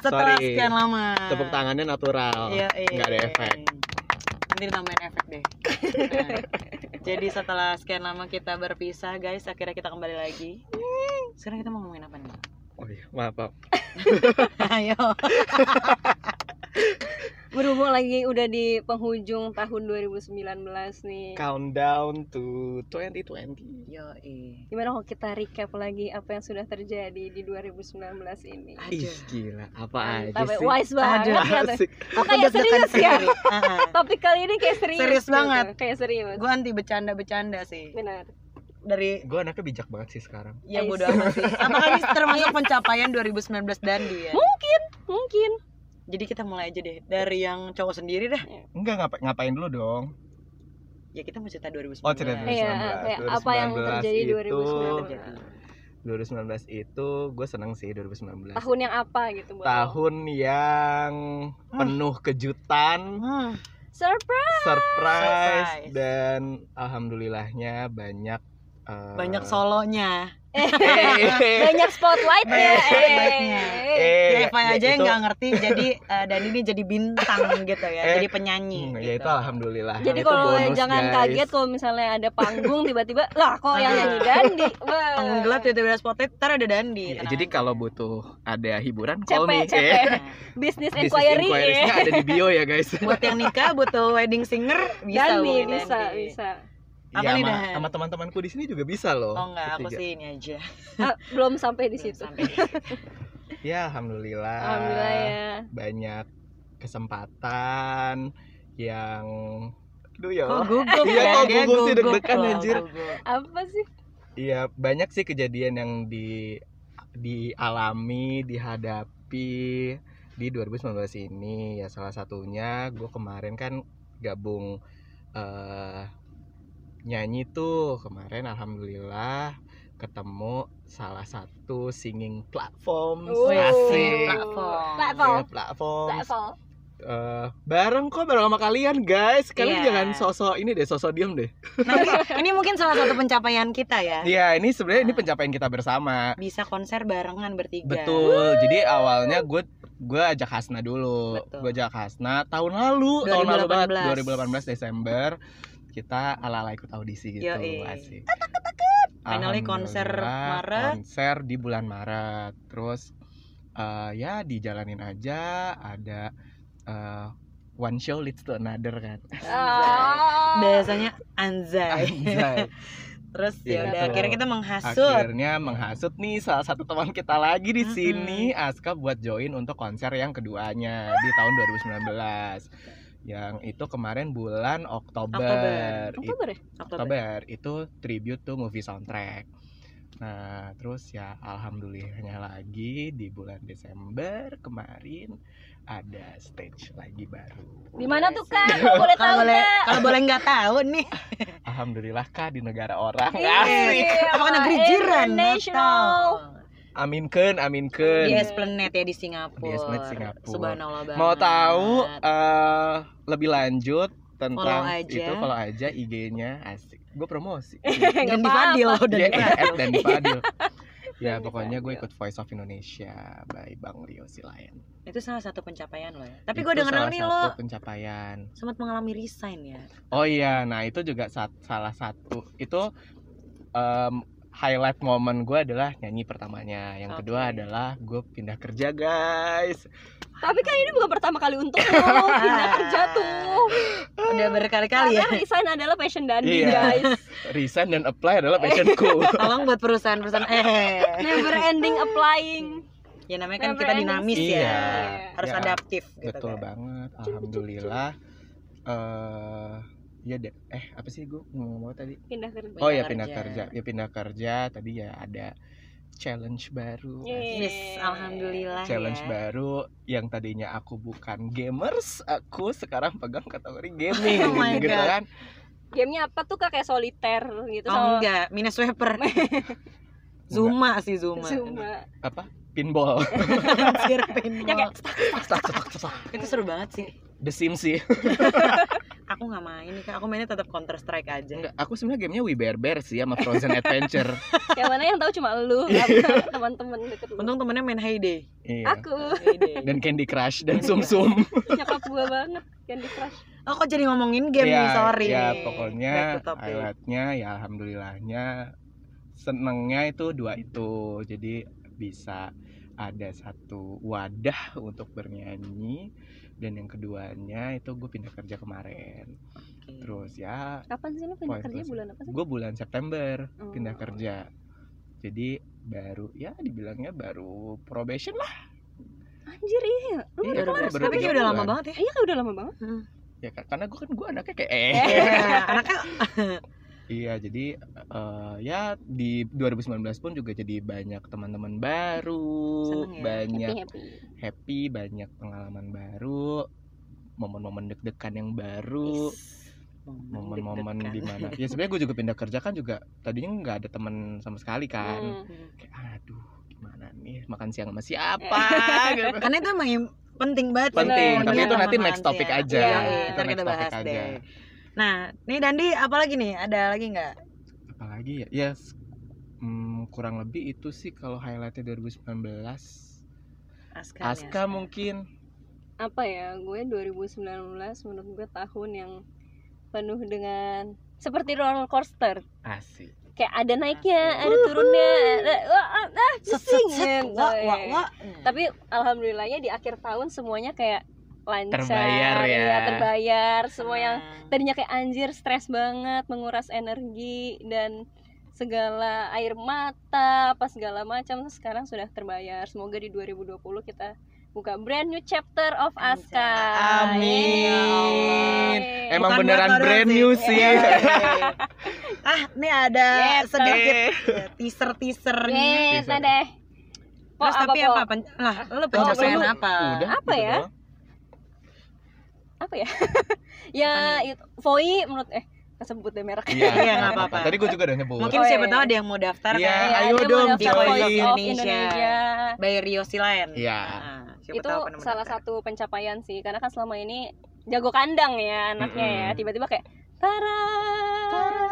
Setelah Sorry. sekian lama. Tepuk tangannya natural. Iya, iya. Nggak ada efek. Nanti ditambahin efek deh. Nah, Jadi setelah sekian lama kita berpisah, guys, akhirnya kita kembali lagi. Sekarang kita mau ngomongin apa nih? Oh iya, maaf, maaf. Ayo. Berhubung lagi udah di penghujung tahun 2019 nih. Countdown to 2020. Yo, Gimana kalau kita recap lagi apa yang sudah terjadi di 2019 ini? Ih, gila. Apa aja sih? wise banget Aduh, ya tuh. Asik. Oh, kayak deg-degan serius ya? Topik kali ini kayak serius. Serius gitu. banget. Kayak serius. Gue anti bercanda-bercanda sih. Benar. Dari Gue anaknya bijak banget sih sekarang. ya bodo amat sih. Apakah ini termasuk pencapaian 2019 Dandi ya? Mungkin, mungkin. Jadi kita mulai aja deh dari yang cowok sendiri dah. Enggak ngapa ngapain dulu dong. Ya kita mau cerita 2019. Oh, cerita Iya, 2019. kayak apa yang 2019 terjadi itu- 2019. 2019 itu gue seneng sih 2019. Tahun yang apa gitu buat lo? Tahun yang penuh kejutan, Hmm. Surprise. surprise, Surprise. dan alhamdulillahnya banyak eh, Banyak solonya. eh, Banyak spotlight ya. Banyak spotlightnya. eh, Ya, Eva ya aja yang nggak ngerti jadi eh, dan ini jadi bintang gitu ya, Eh, jadi penyanyi. Hmm, gitu. ya itu alhamdulillah. Jadi kalau bonus, jangan guys. kaget kalau misalnya ada panggung tiba-tiba lah kok yang nyanyi Dandi. Panggung gelap tiba-tiba spotlight, ntar ada Dandi. Iya, tenang jadi kalau butuh ada hiburan call me cepet. ya. Business Business inquiry inquiries-nya ya. ada di bio ya guys. buat yang nikah butuh wedding singer bisa Dandi bisa, bisa. Apa ya, nih, sama, sama teman-temanku di sini juga bisa loh. Oh enggak, aku sih ini aja. Ah, belum sampai di Belum situ. sampai. Ya alhamdulillah. Alhamdulillah ya. Banyak kesempatan yang Aduh ya. Kok gugup Iya, ya? kok gugup sih, deg-degan, anjir. Apa sih? Iya, banyak sih kejadian yang di dialami, dihadapi di 2019 ini. Ya salah satunya gue kemarin kan gabung eh nyanyi tuh kemarin alhamdulillah ketemu salah satu singing platform Wih, asik platform. Platform. Ya, platform Level. Eh, bareng kok bareng sama kalian guys kalian Iya. jangan sosok ini deh sosok diem deh Nah, ini, mungkin salah satu pencapaian kita ya. Iya ini sebenarnya ini pencapaian kita bersama Bisa konser barengan bertiga. Betul. Jadi awalnya gue gue ajak Hasna dulu. Gue ajak Hasna tahun lalu, tahun lalu banget 2018. 2018 Desember kita ala-ala ikut audisi gitu. Yoi. Asik. Finally konser Maret. Konser di bulan Maret. Terus eh, ya dijalanin aja ada eh, one show leads to another kan. Ah. Biasanya anzai. Anjay. Terus ya Iya, udah akhirnya kita menghasut. Akhirnya menghasut nih salah satu teman kita lagi di sini Aska buat join untuk konser yang keduanya di tahun 2019. Yang itu kemarin bulan Oktober. Oktober. Oktober ya? Oktober itu tribute to movie soundtrack. Nah, terus ya alhamdulillahnya lagi di bulan Desember kemarin ada stage lagi baru. Di mana tuh Kak? Kalau boleh tahu Kalau boleh Kak? kalau boleh nggak tahu nih. Alhamdulillah kah di negara orang. Iya. Asik. Apakah negeri jiran? International. Aminkeun, aminkeun. Di Esplanade ya di Singapura. Di Esplanade Singapura. Subhanallah banget. Mau tahu eh lebih lanjut tentang Follow aja. itu follow aja IG-nya asik. Gue promosi. dan di Nggak Fadil apa-apa. dan di Fadil. dan di Fadil. Ya pokoknya gue ikut Voice of Indonesia by Bang Rio Silayan. Itu salah satu pencapaian lo ya. Tapi gue denger salah nih satu lo pencapaian. sempat mengalami resign ya. Oh iya, nah itu juga salah satu itu em, highlight momen gue adalah nyanyi pertamanya. Yang kedua Oke. adalah gue pindah kerja guys. Tapi kan ini bukan pertama kali untuk lo pindah kerja tuh. Udah berkali-kali ya. Karena resign adalah passion Dandi Iya. guys. Resign dan apply adalah passionku. Tolong buat perusahaan-perusahaan eh Never ending applying. ya namanya kan Never kita ending dinamis Iya. ya. Harus Ya, adaptif gitu Betul kan. banget. Alhamdulillah. eh ya deh. Eh apa sih gue ngomong apa tadi? Pindah kerja. Oh ya Pindah pindah kerja. kerja. Ya pindah kerja. Tadi ya ada challenge baru. Yeay. Yes, alhamdulillah Challenge ya. baru yang tadinya aku bukan gamers, aku sekarang pegang kategori gaming Oh my gitu God. kan. Gamenya apa tuh kak kayak soliter gitu Oh sama enggak, minus sweeper. Zuma sih Zuma. Zuma. Apa? Pinball. Anjir, pinball. Ya kayak Stak, stak, stak, stak. Itu seru banget sih. The Sims sih. Aku nggak main nih kak aku mainnya tetap counter strike aja Enggak, aku sebenarnya gamenya We Bear Bear sih sama Frozen Adventure. yang mana yang tahu cuma lu Iya. teman-teman deket lu untung temennya main Heyday iya. aku Heyday. Dan Candy Crush dan Sum Sum. nyokap gua banget Candy Crush oh kok jadi ngomongin game Iya, nih sorry Ya pokoknya highlightnya ya alhamdulillahnya senengnya itu dua itu. Jadi bisa ada satu wadah untuk bernyanyi dan yang keduanya itu gue pindah kerja kemarin. Oke. Terus ya kapan sih lu pindah kerja bulan apa sih gue bulan September Oh. pindah kerja. Jadi baru ya dibilangnya baru probation lah. anjir iya lu Iya, udah baru- kelar tapi kayak tiga udah lama banget ya iya kan udah lama banget Ya kan karena gue kan gue anaknya kayak eh. Iya, anaknya Iya, jadi eh, ya di 2019 pun juga jadi banyak teman-teman baru, ya? banyak happy happy happy, banyak pengalaman baru, momen-momen deg-degan yang baru, momen-momen di mana. Ya sebenarnya gue juga pindah kerja kan juga tadinya nggak ada teman sama sekali kan. Hmm. Kayak aduh, gimana nih makan siang sama siapa gitu. karena itu emang yang penting banget. Penting, Bener, tapi bener. itu nanti next topic lansia. aja. Itu iya, ntar next kita topic aja. deh nah nih Dandi apalagi nih? Ada lagi nggak? Apalagi ya? Ya s- hmm, kurang lebih itu sih kalau highlightnya 2019. Aska, nih, Aska mungkin. Apa ya? Gue 2019 menurut gue tahun yang penuh dengan seperti roller coaster. Asik. kayak ada naiknya ada turunnya ada wah, ah, ah, set set pusing set gitu, wah wah. wah. Tapi alhamdulillahnya di akhir tahun semuanya kayak lancar Terbayar ya. iya, terbayar semua yang Tenang. tadinya kayak anjir stres banget menguras energi dan segala air mata apa segala macam sekarang sudah terbayar semoga di 2020 kita buka brand new chapter of. Aska Amin. Yeay. Emang Bukan beneran brand sih. new sih. Iya. ah nih ada Yes, sedikit teaser teasernya Yes, Bisa. deh. Po, terus tapi Po? apa, pen- lah lu Oh, pencapaian lu- apa Udah, Apa gitu ya? doang. Apa ya? ya, itu Voi menurut eh kesebut deh merek. Iya, Iya, nggak nggak apa-apa. Tadi gue juga udah nyebut. mungkin Oh, siapa iya. tahu ada yang mau daftar Iya, kan Iya, ayo dia dong, Voice of of Indonesia. Indonesia. by Rio Silayan Iya. Nah, siapa itu tahu pernah salah satu pencapaian sih karena kan selama ini jago kandang ya anaknya ya Mm-mm. tiba-tiba kayak Tara,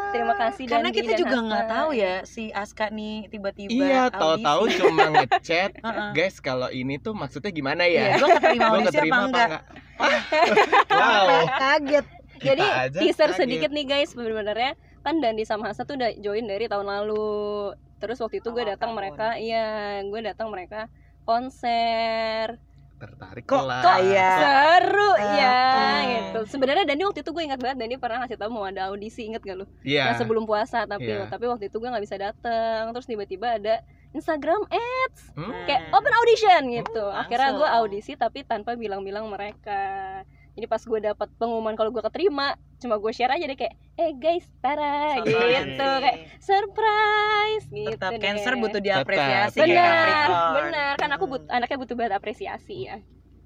terima kasih karena Dandi kita dan juga Aska." nggak tahu ya si Aska nih tiba-tiba Iya, tahu-tahu cuma ngechat, guys kalau ini tuh maksudnya gimana Iya, ya? gue keterima audisi keterima apa enggak? Wow. Kaget. jadi teaser kaget. sedikit nih guys sebenarnya kan Dandi sama Hasa tuh udah join dari tahun lalu terus waktu itu gue datang mereka iya gue datang mereka konser Tertarik Kok lah. kayak- seru Ah, ya ah. gitu sebenarnya Dandi waktu itu gue ingat banget Dandi pernah ngasih tahu mau ada audisi inget gak lu Iya. Nah, sebelum puasa tapi Iya. tapi waktu itu gue nggak bisa datang terus tiba-tiba ada Instagram ads Hmm? kayak open audition gitu Oh, akhirnya gue audisi tapi tanpa bilang-bilang mereka jadi pas gue dapat pengumuman kalau gue keterima cuma gue share aja deh kayak eh guys Tara gitu kayak surprise gitu tetap deh. cancer butuh diapresiasi benar benar kan aku but anaknya butuh banget apresiasi ya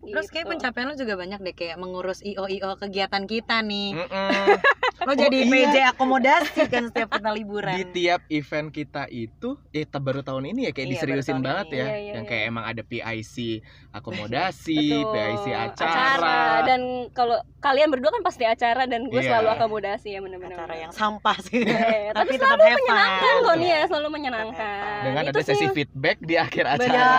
Terus kayak Gitu. pencapaian lo juga banyak deh kayak mengurus IO IO kegiatan kita nih. Mm-mm. Lo jadi Oh, iya. PJ akomodasi kan setiap kita liburan. Di tiap event kita itu, eh ta- baru tahun ini ya kayak Iya, diseriusin banget ini. ya, Iya, iya, yang iya. kayak emang ada PIC akomodasi, Betul. PIC acara, dan kalau kalian berdua kan pasti acara dan gue Iya. selalu akomodasi ya benar-benar Acara yang sampah sih. Eh, Tapi tapi tetap selalu fun. menyenangkan kok nih ya Iya. selalu menyenangkan dengan itu ada sesi sih feedback di akhir benar acara.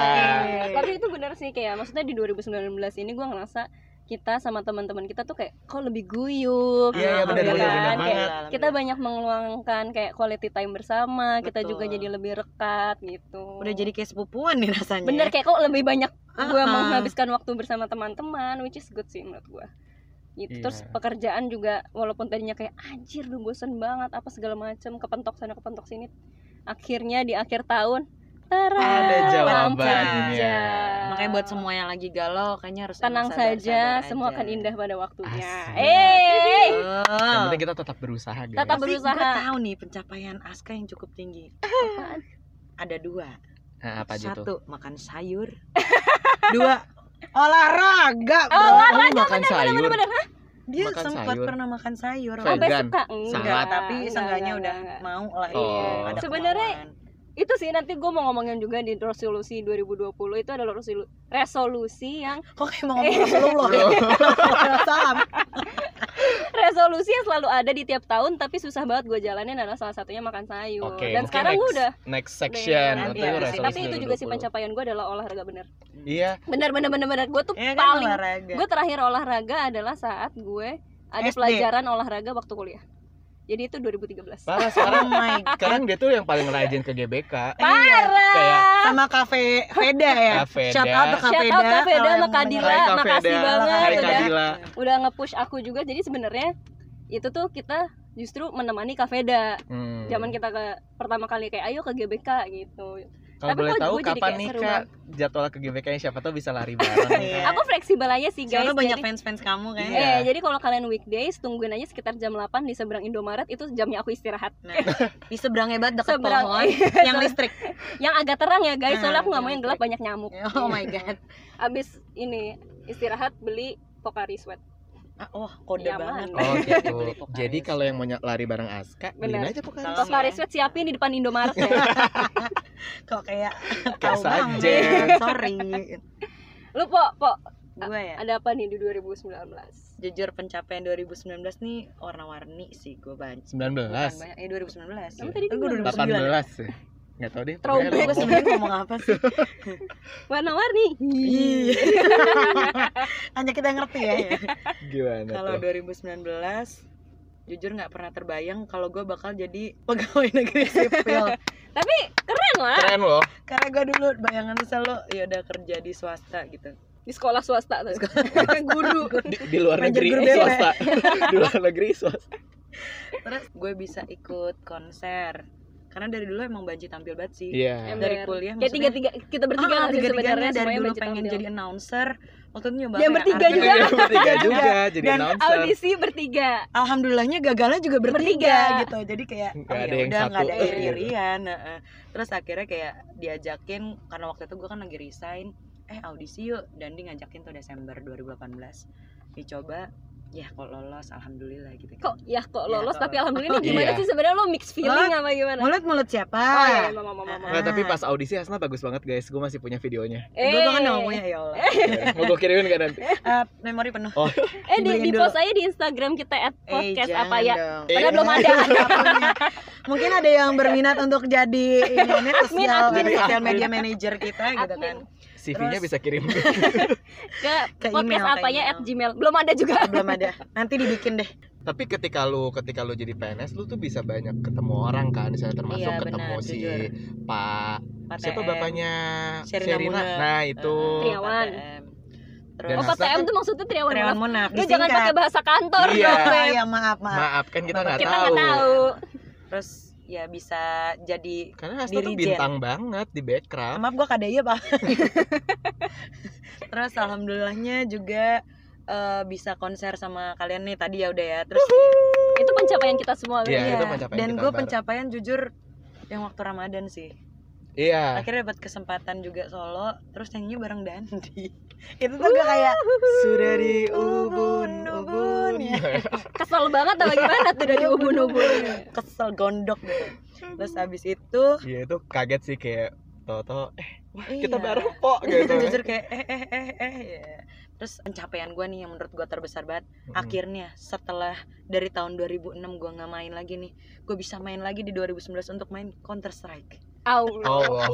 Iya. tapi itu benar sih kayak maksudnya di 2019 ini gue ngerasa kita sama teman-teman kita tuh kayak kok lebih guyup Iya, iya, benar, kan. Kayak banget. kita banyak meluangkan kayak quality time bersama kita juga Betul. jadi lebih rekat gitu Udah jadi kayak sepupuan nih rasanya. bener kayak kok lebih banyak gue ah. menghabiskan waktu bersama teman-teman which is good sih menurut gue gitu Iya. terus pekerjaan juga walaupun tadinya kayak anjir udah bosen banget apa segala macem kepentok sana kepentok sini akhirnya di akhir tahun tara Ada jawabannya. Makanya buat semua yang lagi galau kayaknya harus tenang sabar- saja sabar semua aja. akan indah pada waktunya eh. Yang penting kita tetap berusaha, guys. Tetap Tapi berusaha. gue tahu nih pencapaian Aska yang cukup tinggi. apaan? Ada dua. Nah, apa aja tuh? Satu makan sayur. Dua olahraga. Oh, bro. Oh, lu makan sayur. bener-bener Hah? Dia makan sempat sayur. pernah makan sayur. Vegan. sampai suka enggak Enggak, tapi enggak, seenggaknya enggak, udah enggak. mau lah Oh. iya, Sebenarnya. Itu sih nanti gue mau ngomongin juga di resolusi 2020 itu adalah resolu- resolusi yang kok kayak mau ngomong Rasulullah ya? Salam. resolusi yang selalu ada di tiap tahun tapi susah banget gue jalanin adalah salah satunya makan sayur. Oke, Dan sekarang gue next- udah next section itu iya, resolusi tapi itu juga sih 2020. pencapaian gue adalah olahraga bener. Iya, Bener bener bener bener. Gue tuh Iya kan paling gue terakhir olahraga adalah saat gue ada SD. pelajaran olahraga waktu kuliah. Jadi itu 2013. parah Oh sekarang my god. sekarang dia tuh yang paling rajin ke GBK. Iya. Kayak Sama kafe Veda ya. Kak Shout Veda. out ke Kak Shout out Veda. Veda sama yang Kak mau Dila. dengerin. Kak makasih Veda. banget Hai udah udah nge-push aku juga. Jadi sebenarnya itu tuh kita justru menemani Veda. Hmm. Zaman kita ke pertama kali kayak ayo ke GBK gitu. Kalau Tapi boleh tahu kapan nih Kak jadwal ke GBK -nya? siapa tahu bisa lari bareng Iya. Kak. Aku fleksibel aja sih guys. Soalnya banyak fans-fans kamu kan. Iya. Eh, jadi kalau kalian weekdays tungguin aja sekitar jam 8 di seberang Indomaret itu jamnya aku istirahat. Nah, di seberangnya banget deket Seberang, pohon iya, yang listrik. Yang agak terang ya guys, soalnya Nah, aku nggak mau yang yang gelap banyak nyamuk. Oh my god. Abis ini istirahat beli Pocari Sweat. Ah, wah, kode Nyaman. banget. Oh gitu. Jadi kalau yang mau lari bareng Aska, beliin Benar. aja Pocari. Pocari. Sweat siapin di depan Indomaret ya. kok kayak tahu banget. sajen. Sorry. Lu po, po, Gue ya. ada apa nih di 2019? Jujur pencapaian 2019 nih warna-warni sih gue banyak. 19. Bukan banyak. Eh 2019. Kamu tadi gue bilang 18 2009. ya. Enggak tahu deh. Throwback. Gue lu ngomong. sebenarnya ngomong apa sih? Warna-warni. Iya. Hanya kita ngerti ya. Gimana Kalau tuh? 2019 jujur nggak pernah terbayang kalau gue bakal jadi pegawai negeri sipil Tapi keren lah. Keren loh. karena gue dulu bayangan selalu ya udah kerja di swasta gitu Di sekolah swasta tuh. Guru. Di, di luar negeri guru swasta. di luar negeri swasta. terus gue bisa ikut konser karena dari dulu emang banci tampil banget sih Iya. Ember. dari kuliah Kayak tiga-tiga kita bertiga ah, tiga-tiganya sebenarnya dari dulu pengen tampil. jadi announcer waktu itu nyoba Yang bertiga artis. juga. Iya, bertiga juga jadi Dan announcer. Audisi bertiga. alhamdulillahnya gagalnya juga bertiga, Bertiga. gitu jadi kayak Nggak oh, ada ya yang udah nggak ada satu. iri-irian heeh. terus akhirnya kayak diajakin karena waktu itu gue kan lagi resign eh audisi yuk dan dia ngajakin tuh Desember 2018 dicoba ya kok lolos alhamdulillah gitu kan. Kok ya kok Ya, lolos kok tapi alhamdulillah ini gimana Iya. sih sebenarnya lo mix feeling apa gimana? mulut-mulut siapa Oh iya, mama mama mama. Nggak, tapi pas audisi Hasna bagus banget guys. Gue masih punya videonya. gue kan nggak punya ya Allah Mau gue kirimin kan nanti? Eh, memori penuh Oh, Eh di, di post aja di Instagram kita at podcast jangan apa ya? dong. Eh. Padahal belum ada. Mungkin ada yang berminat untuk jadi ini sosial admin. sosial media manager kita gitu kan. CV-nya Terus- bisa kirim. Ke, Ke podcast email, ke apa ya email. at gmail. Belum ada juga. Belum ada. Nanti dibikin deh. Tapi ketika lu ketika lu jadi PNS lu tuh bisa banyak ketemu orang kan, misalnya termasuk Iya, ketemu benar, si jujur. Pak Pak siapa bapaknya Sherina Sherina. Nah, itu. Eh, Triawan. PTM. Dan Terus Oh PTM tuh maksudnya Triawan Triawan Munaf. Lu jangan pakai bahasa kantor Iya. dong, ya maaf maaf. Maaf kan kita nggak Kita tahu. nggak tahu. Terus ya bisa jadi Karena Hasna tuh bintang banget di background. maaf gua kadaya pak. Terus alhamdulillahnya juga eh, bisa konser sama kalian nih tadi ya udah ya. Terus Itu pencapaian kita semua. Iya, Iya, itu pencapaian dan gue pencapaian jujur yang waktu Ramadan sih Iya. akhirnya dapat kesempatan juga solo terus nyanyi bareng Dandi itu tuh gue kayak sudah di ubun ubun ya Kesel banget apa gimana tuh dari ubun-ubun. kesel gondok gitu terus abis itu Iya itu kaget sih kayak Toto eh wah kita Iya. bareng kok gitu. jujur kayak eh eh eh eh ya. terus pencapaian gue nih yang menurut gue terbesar banget Mm. akhirnya setelah dari tahun 2006 gue nggak main lagi nih gue bisa main lagi di 2019 untuk main Counter Strike Au. Oh, wow.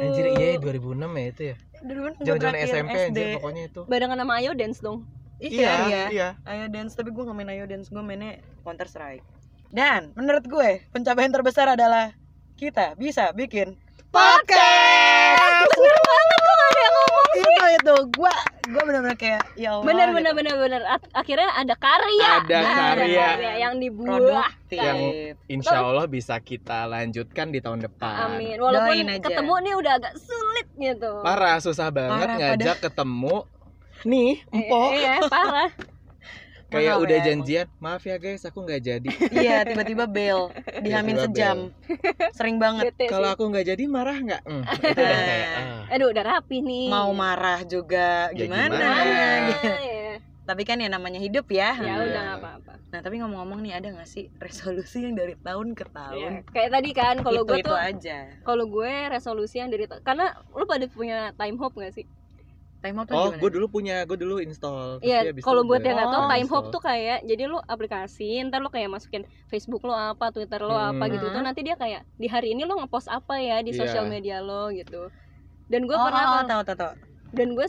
Anjir iya ya, 2006 ya itu ya. kan Jangan-jangan SMP anjir pokoknya itu. Barengan sama Ayo dance dong. Iya iya iya. Ayo dance tapi gue gak main ayo dance gue mainnya Counter Strike dan menurut gue pencapaian terbesar adalah kita bisa bikin podcast Bener banget kok gak ada yang ngomong. itu itu gue gue benar-benar kayak ya Allah Bener gitu. bener bener bener. At- Akhirnya ada karya. Ada karya. yang dibuat. produktif Yang- Insya Allah bisa kita lanjutkan di tahun depan. Amin. Walaupun Doain aja. ketemu nih udah agak sulit gitu. Parah susah banget Parah, ngajak ketemu. Nih, Eh, empok. Iya, parah. Kayak udah ya, janjian, maaf ya guys, aku nggak jadi. iya tiba-tiba bel dihamin Tiba-tiba sejam sering banget Kalau aku nggak jadi marah nggak? Hmm, itu udah kayak, ah. Aduh, udah rapi nih. mau marah juga Ya, gimana, gimana? gitu. ya. tapi kan ya namanya hidup ya Ya Iya. udah nggak apa-apa. nah tapi ngomong-ngomong nih ada gak sih resolusi yang dari tahun ke Ya, tahun kayak tadi kan kalau gue itu tuh aja kalau gue resolusi yang dari karena lu pada punya time hope gak sih? Time out tuh Oh, gimana? gue dulu punya, gue dulu install. Iya, kalau buat gue yang nggak tahu, Oh. Time Hop tuh kayak jadi lu aplikasi, ntar lu kayak masukin Facebook lo apa, Twitter lo apa Hmm. gitu tuh nanti dia kayak di hari ini lo ngepost apa ya di Iya. sosial media lo gitu. Dan gue oh, pernah oh, kalau- tahu tahu tahu. dan gue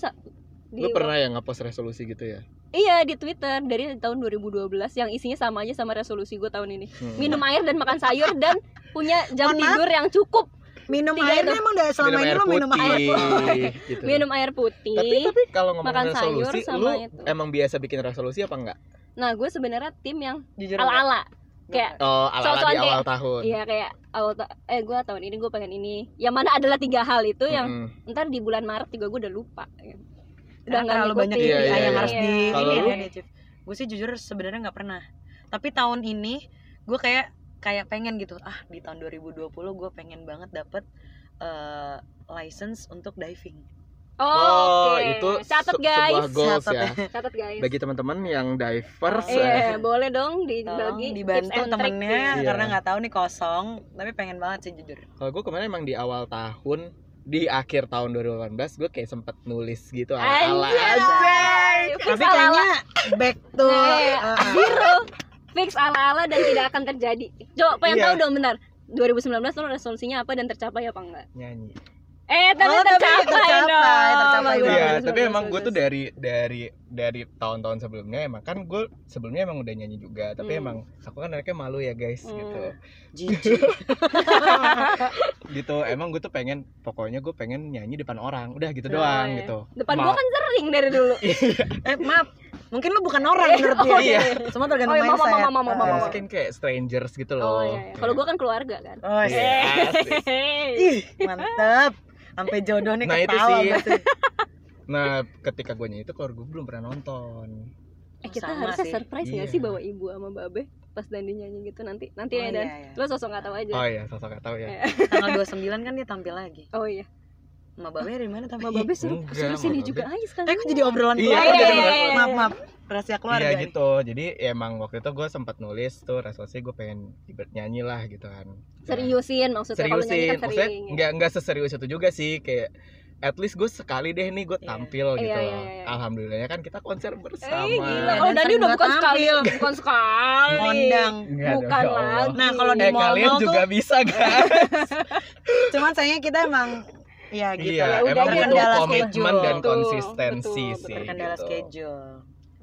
Lu pernah ya ngepost resolusi gitu ya? Iya di Twitter dari tahun 2012 yang isinya sama aja sama resolusi gue tahun ini. Hmm. Minum air dan makan sayur dan punya jam tidur yang cukup. Minum Tiga airnya itu. emang udah selama ini lo minum air putih, gitu. Minum air putih. Tapi tapi kalau ngomong makan sayur resolusi, sama lu itu. emang biasa bikin resolusi apa enggak? Nah gue sebenarnya tim yang Jujur enggak? ala-ala. Kayak Oh, ala-ala So-soan di awal kayak- tahun. Iya kayak awal ta- eh gue tahun ini gue pengen ini. Yang mana adalah tiga hal itu yang Mm-mm. ntar di bulan Maret juga gue udah lupa. ya. Karena terlalu banyak Iya, iya, yang iya. harus di ini ya, Gue sih jujur sebenarnya nggak pernah. Tapi tahun ini gue kayak kayak pengen gitu. Ah, di tahun 2020 gue pengen banget dapet eh, license untuk diving. Oh, Oh, oke. itu catat guys. sebuah goals Catat ya. Catat guys. Bagi teman-teman yang divers Oh, Iya, eh, boleh dong dibagi dibantu tips and trick temennya. Iya. karena nggak tahu nih kosong. Tapi pengen banget sih jujur. kalau gue kemarin emang di awal tahun di akhir tahun 2018 gue kayak sempet nulis gitu ala-ala aja. Tapi kayaknya back to Nah, eh, Zero. Fix ala-ala dan tidak akan terjadi. Coba pengen Iya. tahu dong bentar. 2019 lo resolusinya apa dan tercapai apa enggak? nyanyi. Eh, tapi Oh, tapi tercapai, tercapai, dong. tercapai Iya, tapi bagus, emang gue tuh dari dari dari tahun-tahun sebelumnya emang kan gue sebelumnya emang udah nyanyi juga, tapi Hmm. emang aku kan anaknya malu ya guys Hmm. gitu. jijik. Gitu, emang gue tuh pengen pokoknya gue pengen nyanyi depan orang, udah gitu Oh, doang iya. gitu. Depan gua kan sering dari dulu. eh maaf, mungkin lu bukan orang menurut dia. Oh, iya. Semua tergantung Oh, iya, mama, mindset. mama, mama, mama, Ya, mama. mungkin kayak strangers gitu Oh loh. iya, iya. Kalau gua kan keluarga kan. Oh, Iya, iya. asik. Ih, mantep. Sampai jodoh nih Nah, itu ketawa sih. berarti. Nah, ketika gue nyanyi itu keluarga gue belum pernah nonton. Eh kita Sama harusnya sih. surprise nggak Iya. sih bawa ibu sama babe pas Dandi nyanyi gitu nanti nanti Oh, ya dan iya, iya. lo sosok nggak tahu aja. Oh iya, sosok gak tahu ya. Iya. Tanggal 29 kan dia tampil lagi. Oh iya. Ma Babe dari mana? Sama babe suruh Enggak, suruh sini Babe. juga aja sekarang. Eh kok jadi obrolan Iya, keluarga iya, nih? iya, iya. Maaf, maaf. Rahasia keluarga. Iya nih. gitu. Jadi ya emang waktu itu gue sempat nulis tuh resolusi gue pengen ibarat nyanyi lah gitu kan. Seriusin maksudnya kalau nyanyi seriusin. kan Maksudnya sering. ya. nggak nggak seserius itu juga sih kayak at least gue sekali deh nih gue Iya. tampil Iya, gitu. loh. iya, iya. Alhamdulillahnya kan kita konser Eh bersama. gila, Dan kalau Dandi sering udah bukan sekali, bukan sekali. Kondang. Enggak dong, Bukan ya lagi. Nah, kalau di Eh mall-mall kalian tuh- juga bisa kan? Cuman sayangnya kita emang ya gitu iya, udah, emang butuh komitmen schedule. dan Betul, konsistensi betul, sih. Terkendala gitu. schedule.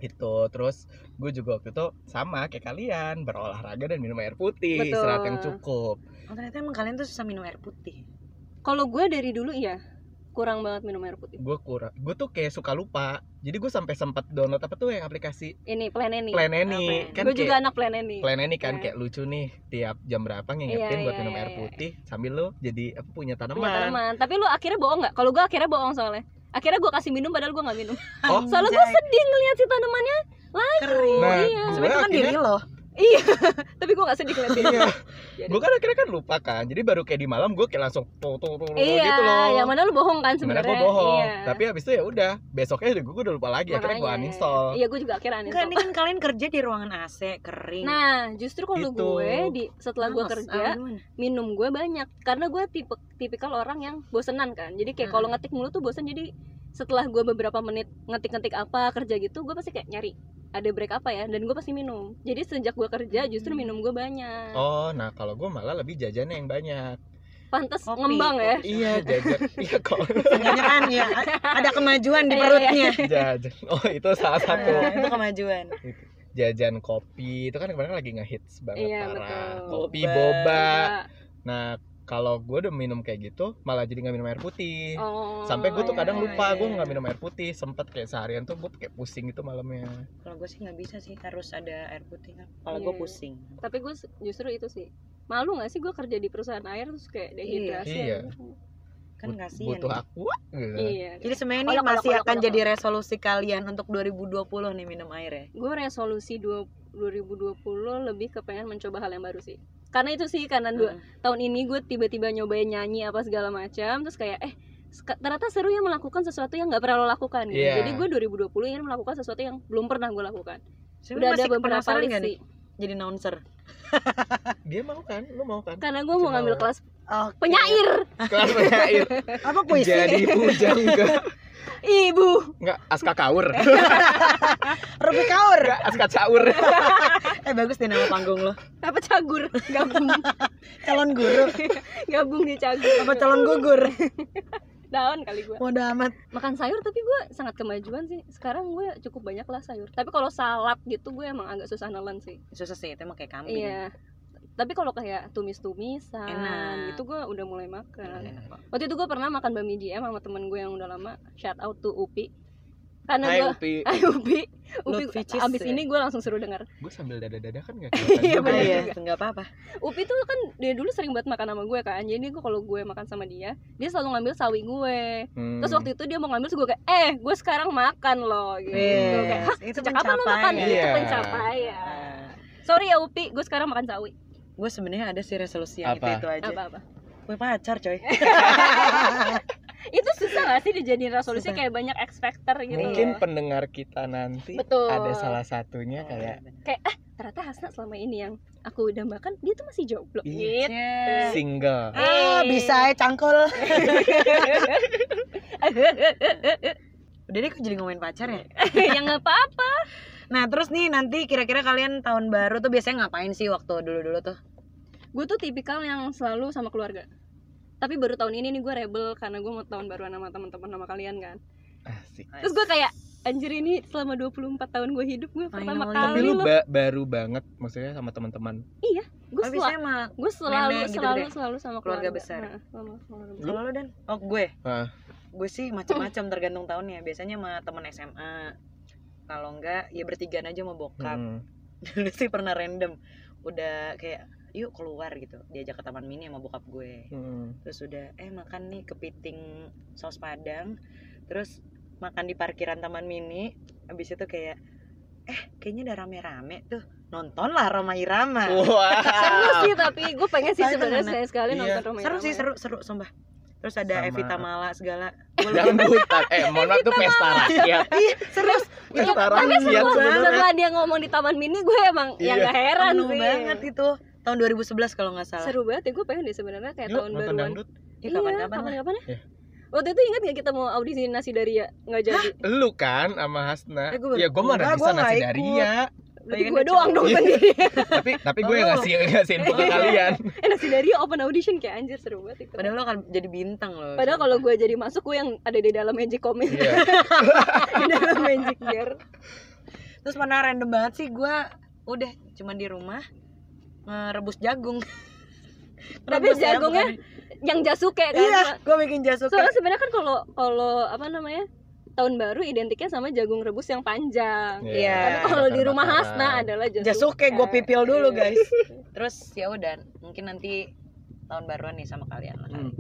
Itu terus gue juga waktu itu sama kayak kalian berolahraga dan minum air putih Betul. istirahat yang cukup. Oh, ternyata emang kalian tuh susah minum air putih. Kalau gue dari dulu iya kurang banget minum air putih. Gue kurang, gue tuh kayak suka lupa. Jadi gue sampai sempat download apa tuh yang aplikasi Ini plan ini. Plan Apa Any ya? kan gue juga anak plan ini. Plan Any kan Iya. kayak lucu nih tiap jam berapa ngingetin Iya, buat iya, minum iya, air iya. putih sambil lo jadi apa punya Punya tanaman. tanaman. Tapi lu akhirnya bohong nggak? Kalau gue akhirnya bohong soalnya. Akhirnya gue kasih minum padahal gue nggak minum. Oh. Soalnya gue sedih ngeliat si tanamannya. Kering. Nah, iya. itu kan akhirnya diri lo. Iya. Tapi gue gak sedih ngeliatin. iya, gue kan akhirnya kan lupa kan. Jadi baru kayak di malam gue kayak langsung tuh tuh tuh Iya, gitu loh. yang mana lu bohong kan Sebenarnya gue bohong, Iya. tapi habis itu ya udah besoknya gue udah lupa lagi, akhirnya gue Makanya. uninstall. Iya, gue juga akhirnya Enggak, uninstall. ini kan kalian kerja di ruangan AC, kering. Nah, justru kalau Gitu. gue di setelah gue kerja, gimana? minum gue banyak karena gue tipe tipikal orang yang bosenan kan. Jadi kayak kalau Hmm. ngetik mulu tuh bosen jadi setelah gue beberapa menit ngetik-ngetik apa kerja gitu, gue pasti kayak nyari ada break apa ya dan gue pasti minum. Jadi sejak gue kerja justru Hmm. minum gue banyak. Oh, nah kalau gue malah lebih jajannya yang banyak. Pantes Kopi, ngembang ya. kopi. Iya jajan, iya kok Seenggaknya kan ya ada kemajuan di Iya, iya. perutnya. jajan. Oh itu salah satu. Nah, itu kemajuan. Jajan kopi itu kan kemarin lagi ngehits banget Iya, parah. betul. Kopi Boba. boba. Nah kalau gue udah minum kayak gitu malah jadi nggak minum air putih. Oh, Sampai gue tuh iya, kadang iya, lupa iya, gue iya. nggak minum air putih. Sempet kayak seharian tuh gue kayak pusing gitu malamnya. Kalau gue sih nggak bisa sih, harus ada air putih kan. Kalau Iya. gue pusing. Tapi gue justru itu sih. Malu gak sih gue kerja di perusahaan air terus kayak dehidrasi. Iya. Kan But- kasihan. Butuh nih. aku. Gitu. Iya. Jadi sebenarnya ini masih kolok, akan kolok, jadi resolusi kalian untuk 2020 nih minum air ya. gue resolusi dua- 2020 lebih ke pengen mencoba hal yang baru sih karena itu sih karena dua Hmm. tahun ini gue tiba-tiba nyobain nyanyi apa segala macam terus kayak eh ternyata seru ya melakukan sesuatu yang nggak pernah lo lakukan gitu. Iya. jadi gue 2020 ingin melakukan sesuatu yang belum pernah gue lakukan Sebenarnya udah ada beberapa list sih jadi announcer? Dia mau kan? Lu mau kan? karena gue mau ngambil kelas Oke. penyair kelas penyair Apa puisi? jadi pujang ke ibu nggak aska kaur Rupi Kaur. nggak aska caur Eh bagus deh nama panggung lo. apa cagur gabung Calon guru. gabung di cagur Apa calon gugur? daun kali gue Bodo amat. makan sayur tapi gue sangat kemajuan sih sekarang gue cukup banyak lah sayur tapi kalau salad gitu gue emang agak susah nelen sih Susah sih itu emang kayak kambing. iya tapi kalau kayak tumis-tumisan Enak. gitu gue udah mulai makan Enak waktu itu gue pernah makan bami DM sama temen gue yang udah lama shout out to Upi karena Hai gue Upi Hai Upi Upi abis ya? ini gue langsung suruh dengar gue sambil dada-dada kan nggak Iya, kelihatan bener iya, juga. enggak apa-apa. Upi tuh kan dia dulu sering banget makan sama gue kan jadi gue kalau gue makan sama dia dia selalu ngambil sawi gue Hmm. terus waktu itu dia mau ngambil terus gue kayak eh gue sekarang makan loh gitu Yes, kayak hah itu sejak kapan lo makan pencapaian. itu Iya. pencapaian Nah, sorry ya Upi gue sekarang makan sawi gue sebenarnya ada sih resolusi yang Apa? itu itu aja. apa apa Punya pacar coy. itu susah gak sih dijadiin resolusi Susah. kayak banyak X factor gitu mungkin loh. pendengar kita nanti Betul. ada salah satunya kayak ternyata Hasna selama ini yang aku udah makan dia tuh masih jomblo Iya. gitu single Ah, bisa ya cangkul. Udah deh kok jadi ngomongin pacar ya. ya nggak apa-apa Nah terus nih nanti kira-kira kalian tahun baru tuh biasanya ngapain sih waktu dulu-dulu tuh? gue tuh tipikal yang selalu sama keluarga tapi baru tahun ini nih gue rebel karena gue mau tahun baruan sama teman-teman sama kalian kan asik terus gue kayak anjir ini selama 24 tahun gue hidup gue pertama Finally. tapi kali lu ba- baru banget maksudnya sama teman-teman gue Gue selalu gue selalu gitu selalu deh. selalu sama Keluarga keluarga, besar. Nah, sama keluarga besar. Kalau lo dan? Oh gue. Gue sih macam-macam tergantung tahunnya. Biasanya sama teman SMA. Kalau enggak ya bertigaan aja sama bokap. Hmm. Dulu sih pernah random. Udah kayak yuk keluar gitu. Diajak ke taman mini sama bokap gue. Hmm. Terus udah eh makan nih kepiting saus padang. Terus makan di parkiran taman mini. Habis itu kayak eh kayaknya udah rame-rame tuh. Nonton lah Roma Irama. Wah. seru sih tapi gue pengen sih sebenarnya sekali Iya. nonton Roma seru Irama. sih seru seru sumpah terus ada Sama- Evita Mala segala Dangdutan. Eh, mohon maaf tuh pesta rakyat. Iya, serius Pesta tapi rakyat setelah, sebenarnya. setelah dia ngomong di taman mini gue emang ya Iya. nggak heran penuh sih banget itu tahun 2011 kalau nggak salah seru banget ya gue pengen deh sebenarnya kayak Yuk, tahun baruan dangdut. ya kapan-kapan lah kapan-kapan ya Iya. waktu itu ingat gak kita mau audisi nasi daria nggak jadi Lu kan sama Hasna. Eh, ya gue mah bisa nggak nasi daria. Berarti gue doang dong Iya. sendiri tapi tapi gue yang Oh. ngasih ngasih info ke kalian. eh nasi daria open audition kayak anjir seru banget itu padahal lo kan jadi bintang loh Padahal kalau gue jadi masuk gue yang ada di dalam magic comic Iya. di dalam magic jar. terus mana random banget sih gue udah cuman di rumah ngerebus jagung Tapi Rebus ya, jagungnya bukan- Yang jasuke kan. iya gue bikin jasuke Soalnya sebenarnya kan kalau kalau apa namanya? Tahun baru identiknya sama jagung rebus yang panjang. Iya. Tapi kalau di rumah. Hasna adalah jasuke. jasuke gue pipil dulu Iya. guys terus ya udah mungkin nanti tahun baruan nih sama kalian lah Hmm.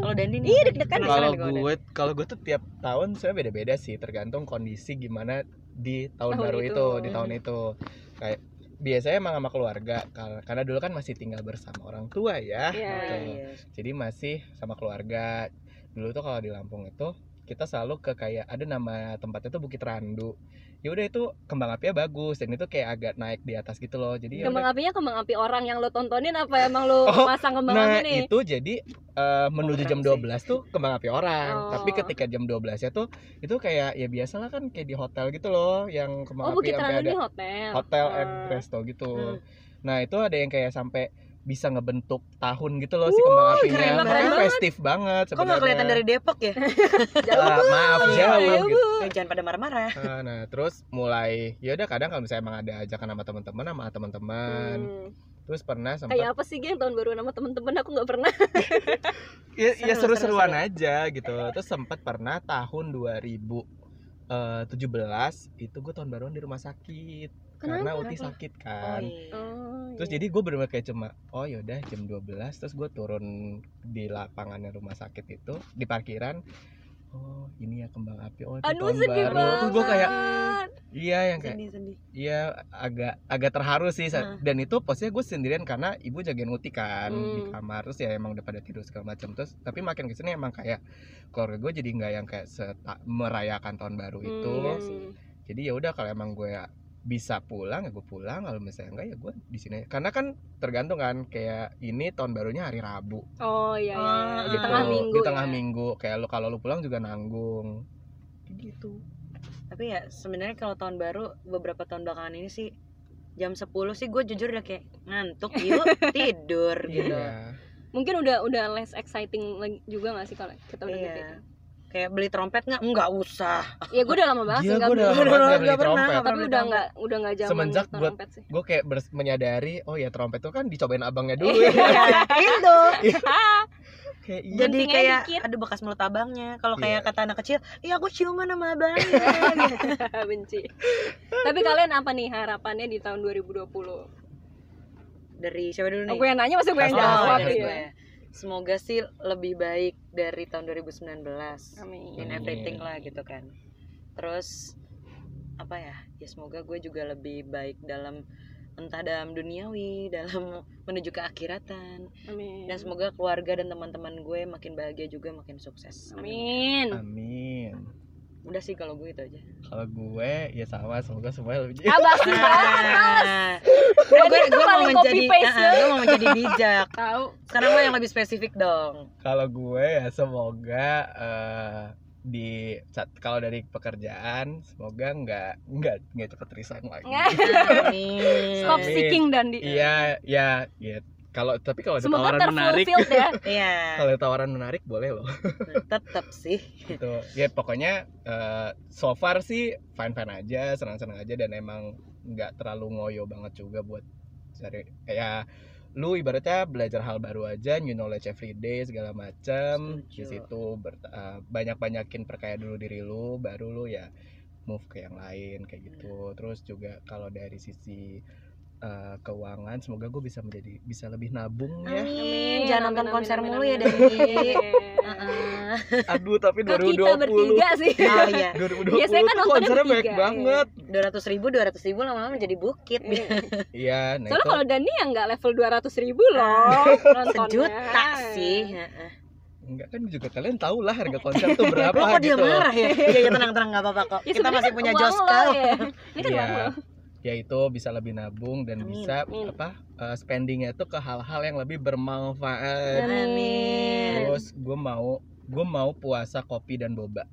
kalau Dandi nih Iya, deg-degan. Kalau gue kalau gue tuh tiap tahun saya beda-beda sih tergantung kondisi gimana di tahun, Tahun baru itu. itu. di tahun itu kayak biasanya emang sama keluarga karena, dulu kan masih tinggal bersama orang tua ya. Oh, gitu. iya. jadi masih sama keluarga dulu tuh kalau di Lampung itu kita selalu ke kayak ada nama tempatnya tuh Bukit Randu ya udah itu kembang apinya bagus dan itu kayak agak naik di atas gitu loh jadi ya Kembang udah. apinya kembang api orang yang lo tontonin apa emang lo Oh, pasang kembang nah api nih? itu jadi eh, menuju jam keren 12 tuh kembang api orang Oh. tapi ketika jam 12 ya tuh itu kayak ya biasalah kan kayak di hotel gitu loh yang Oh, kembang api Bukit Randu ada ini hotel. hotel Oh. and resto gitu Hmm. nah itu ada yang kayak sampai bisa ngebentuk tahun gitu loh si kembang apinya. keren Makanya banget. festif banget kok nggak kelihatan dari Depok ya? Jauh. Ah, maaf jauh iya, gitu. Eh, jangan pada marah-marah. Ah, nah terus mulai ya udah kadang kalau misalnya emang ada ajakan sama teman-teman sama teman-teman. Hmm. terus pernah sempat Kayak apa sih geng? Tahun baru sama temen-temen aku nggak pernah. ya, ya Seru, seru-seruan seru, aja gitu. Terus sempat pernah tahun 2017 itu gue tahun baruan di rumah sakit karena Kenapa? Uti Kenapa? sakit oh, kan iya. Oh, terus iya. jadi gue bener kayak cuma oh yaudah jam 12 terus gue turun di lapangannya rumah sakit itu di parkiran oh ini ya kembang api oh itu Aduh tahun sedih baru banget. terus gue kayak iya yang kayak sedih sedih Iya agak agak terharu sih Heeh. dan itu posnya gue sendirian karena ibu jagain Uti kan di Hmm. kamar terus ya emang udah pada tidur segala macam terus tapi makin ke sini emang kayak keluarga gue jadi nggak yang kayak merayakan tahun baru itu Iya Hmm. sih. jadi ya udah kalau emang gue bisa pulang ya gue pulang kalau misalnya enggak ya gue di sini karena kan tergantung kan kayak ini tahun barunya hari Rabu Oh iya, iya, iya. Ah, di gitu. tengah minggu. di tengah ya. minggu kayak lu kalau lu pulang juga nanggung gitu tapi ya sebenarnya kalau tahun baru beberapa tahun belakangan ini sih jam 10 sih gue jujur udah kayak ngantuk yuk tidur gitu Iya. Mungkin udah udah less exciting lagi juga gak sih kalau kita udah Iya. gede? Kayak beli trompet nggak nggak usah Ya gue udah lama banget nggak gue udah lama banget nggak beli pernah, trompet. nggak Tapi udah trompet. nggak udah nggak zaman Semenjak sih. gue kayak menyadari oh ya trompet tuh kan dicobain abangnya dulu Iya, itu kayak iya. jadi Guntingnya kayak dikit. aduh bekas mulut abangnya kalau Iya. kayak kata anak kecil iya aku ciuman sama abangnya gitu. benci. Tapi kalian apa nih harapannya di tahun 2020? dari siapa dulu nih Aku yang nanya masih gue yang Oh, jawab dari ya. Semoga sih lebih baik dari tahun 2019 Amin. in Amin. everything lah gitu kan terus apa ya ya semoga gue juga lebih baik dalam entah dalam duniawi dalam menuju ke akhiratan Amin. dan semoga keluarga dan teman-teman gue makin bahagia juga makin sukses Amin. amin udah sih kalau gue itu aja kalau gue ya sama semoga semuanya lebih Abah sih banget. Nah, Dan gue itu gue mau paling menjadi ya. gue mau menjadi bijak Tahu. sekarang lo yang lebih spesifik dong kalau gue ya semoga eh, di saat- kalau dari pekerjaan semoga nggak nggak nggak cepet resign lagi. Stop seeking Dandi. iya ya ya kalau tapi kalau ada Semoga tawaran menarik ya. Iya, kalau ada tawaran menarik boleh loh. Tetap sih. gitu. Ya pokoknya eh, so far sih fine fine aja senang senang aja dan emang nggak terlalu ngoyo banget juga buat cari kayak lu ibaratnya belajar hal baru aja new knowledge every day segala macam di situ banyak banyakin perkaya dulu diri lu baru lu ya move ke yang lain kayak gitu. Terus juga kalau dari sisi eh, keuangan semoga gue bisa menjadi bisa lebih nabung ya Amin. Jangan nonton amin, konser amin, mulu amin, ya dari. Iya. aduh tapi Kok kita 2020 bertiga sih? Oh iya. 2020 Biasanya kan konsernya bertiga, banget Dua ratus ribu, dua ratus ribu lama-lama menjadi bukit. Iya, nah Soalnya itu kalau Dani yang nggak level 200 ribu loh nontonnya. Sejuta sih. heeh. enggak kan juga kalian tahu lah harga konser tuh berapa Lo kok dia gitu. marah ya? Iya, iya tenang tenang nggak apa-apa kok. Ya, Kita masih punya lo, ya. Ini kan Iya. Ya itu bisa lebih nabung dan Amin, bisa amin. apa eh, spendingnya tuh ke hal-hal yang lebih bermanfaat. Amin. Terus gue mau gue mau puasa kopi dan boba.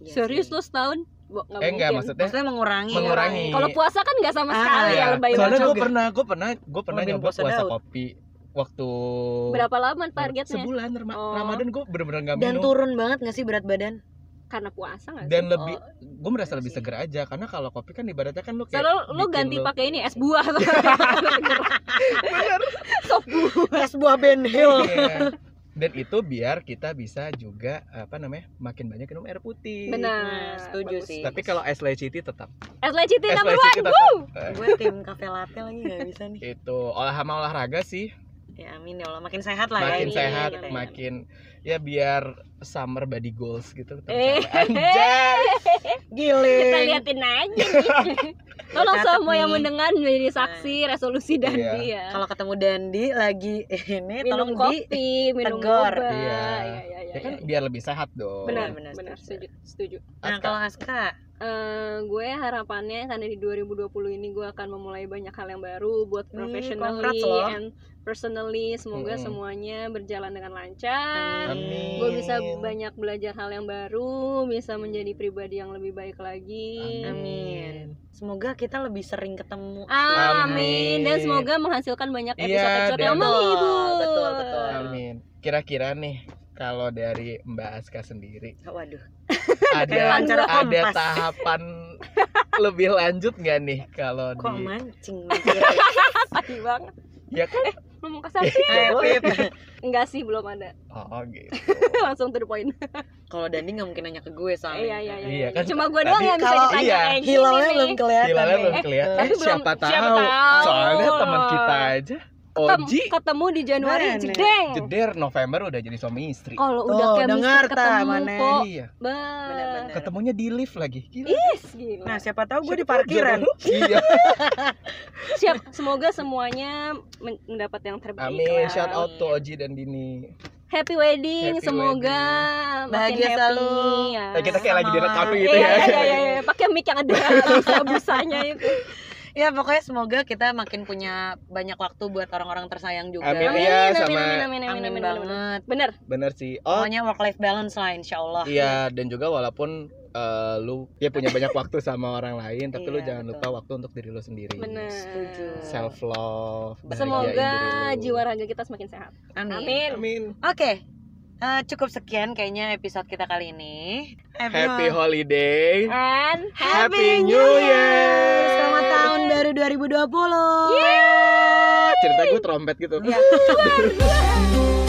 Iya Serius sih. lo setahun? Bo, nggak eh enggak maksudnya Maksudnya mengurangi. Mengurangi. Kalau puasa kan nggak sama Ah, sekali ya Iya, lebay soalnya gue pernah gue pernah gue pernah nyoba puasa puasa kopi waktu Berapa lama targetnya? sebulan Oh. Ramadan gue bener-bener gak Dan minum turun banget nggak sih berat badan? Karena puasa nggak sih? dan lebih Oh, gue merasa iya lebih sih. seger aja karena kalau kopi kan ibaratnya kan lu kayak lo bikin ganti lu- pakai ini es buah. Sop buah. Es buah Ben Hill. Iya. Dan itu biar kita bisa juga apa namanya makin banyak minum air putih. Benar. Nah, setuju bagus. sih. Tapi kalau es leci tetap. Es leci number one. Eh, Gue tim kafe latte lagi nggak bisa nih. itu olah sama olahraga sih Ya amin ya Allah, makin sehat lah ya. makin ini sehat, kita ya. makin ya biar summer body goals gitu. Eh. Anjay. Giling. Kita liatin aja. Tolong semua yang mendengar menjadi saksi resolusi Dandi Iya. ya. Kalau ketemu Dandi lagi ini minum tolong di kopi, minum tegor. boba. Iya. Iya, iya, Ya kan iya. biar lebih sehat dong. Benar, benar, benar, setuju. setuju, setuju. Nah, Aska. kalau Aska, Eh, gue harapannya karena di 2020 ini gue akan memulai banyak hal yang baru buat Hmm, professionally and personally semoga Mm-mm. semuanya berjalan dengan lancar. Amin. Gue bisa banyak belajar hal yang baru, bisa menjadi pribadi yang lebih baik lagi. amin. Semoga kita lebih sering ketemu. Amin. Amin. Dan semoga menghasilkan banyak Iya, episode-episode yang betul. menghibur. Betul, betul. Amin. Kira-kira nih kalau dari Mbak Aska sendiri Waduh. ada wawancara ada kompas. tahapan lebih lanjut nggak nih kalau Kok di mancing. Pasti banget. ya kan Ngomong kasar sih? Eh. Enggak sih, belum ada. oh gitu Langsung to the point. Kalau Dandi nggak mungkin nanya ke gue soalnya. Iya, iya, iya. Iya, kan Cuma gue doang yang bisa kalau ditanya iya, kayak gini Hilalnya belum kelihatan. Hilalnya belum kelihatan Tapi eh, belum- siapa tahu siapa tahu. soalnya teman kita aja Ketem- Oji ketemu di Januari Mana? jedeng. jeder November udah jadi suami istri Kalau Tuh, udah chemistry dengar, Ta, ketemu mana? iya. Bah. ketemunya di lift lagi Gila. Is, gila. Nah, siapa tahu gue di parkiran. iya Siap, semoga semuanya men- mendapat yang terbaik. amin lah. shout out to Oji dan Dini Happy wedding, Happy semoga makin Bahagia happy. selalu. Ya. Eh, kita kayak lagi Sama. direkam gitu ya iya, iya, iya. Iya, pakai mic yang ada busa-busanya itu. Ya pokoknya semoga kita makin punya banyak waktu buat orang-orang tersayang juga. Amin, Amin, amin, sama- amin, amin, amin, Amin amin, amin, amin. banget. Bener. Bener sih. Oh, Pokoknya work life balance lah insya Allah. iya dan juga walaupun eh, lu ya punya banyak waktu sama orang lain, tapi lu Iya, jangan betul. lupa waktu untuk diri lu sendiri. Bener. Setuju. Self love. Semoga jiwa raga kita semakin sehat. Amin. Amin. Amin. Oke. Eh, cukup sekian kayaknya episode kita kali ini. Happy holiday. And Happy New Year. Selamat tahun baru 2020. Cerita gue trompet gitu. Ya.